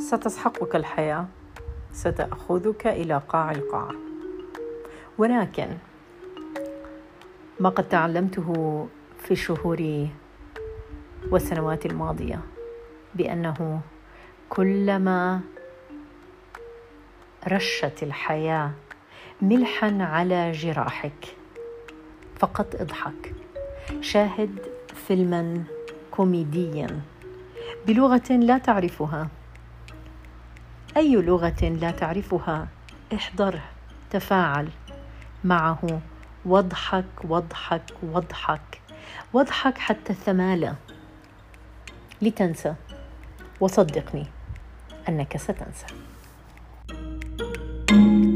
ستسحقك الحياة. ستأخذك إلى قاع القاع. ولكن ما قد تعلمته في الشهور والسنوات الماضية بأنه كلما رشت الحياة ملحا على جراحك فقط اضحك. شاهد فيلما كوميديا بلغة لا تعرفها. أي لغة لا تعرفها؟ احضره تفاعل. معه واضحك واضحك واضحك واضحك حتى الثمالة. لتنسى. وصدقني أنك ستنسى. thank you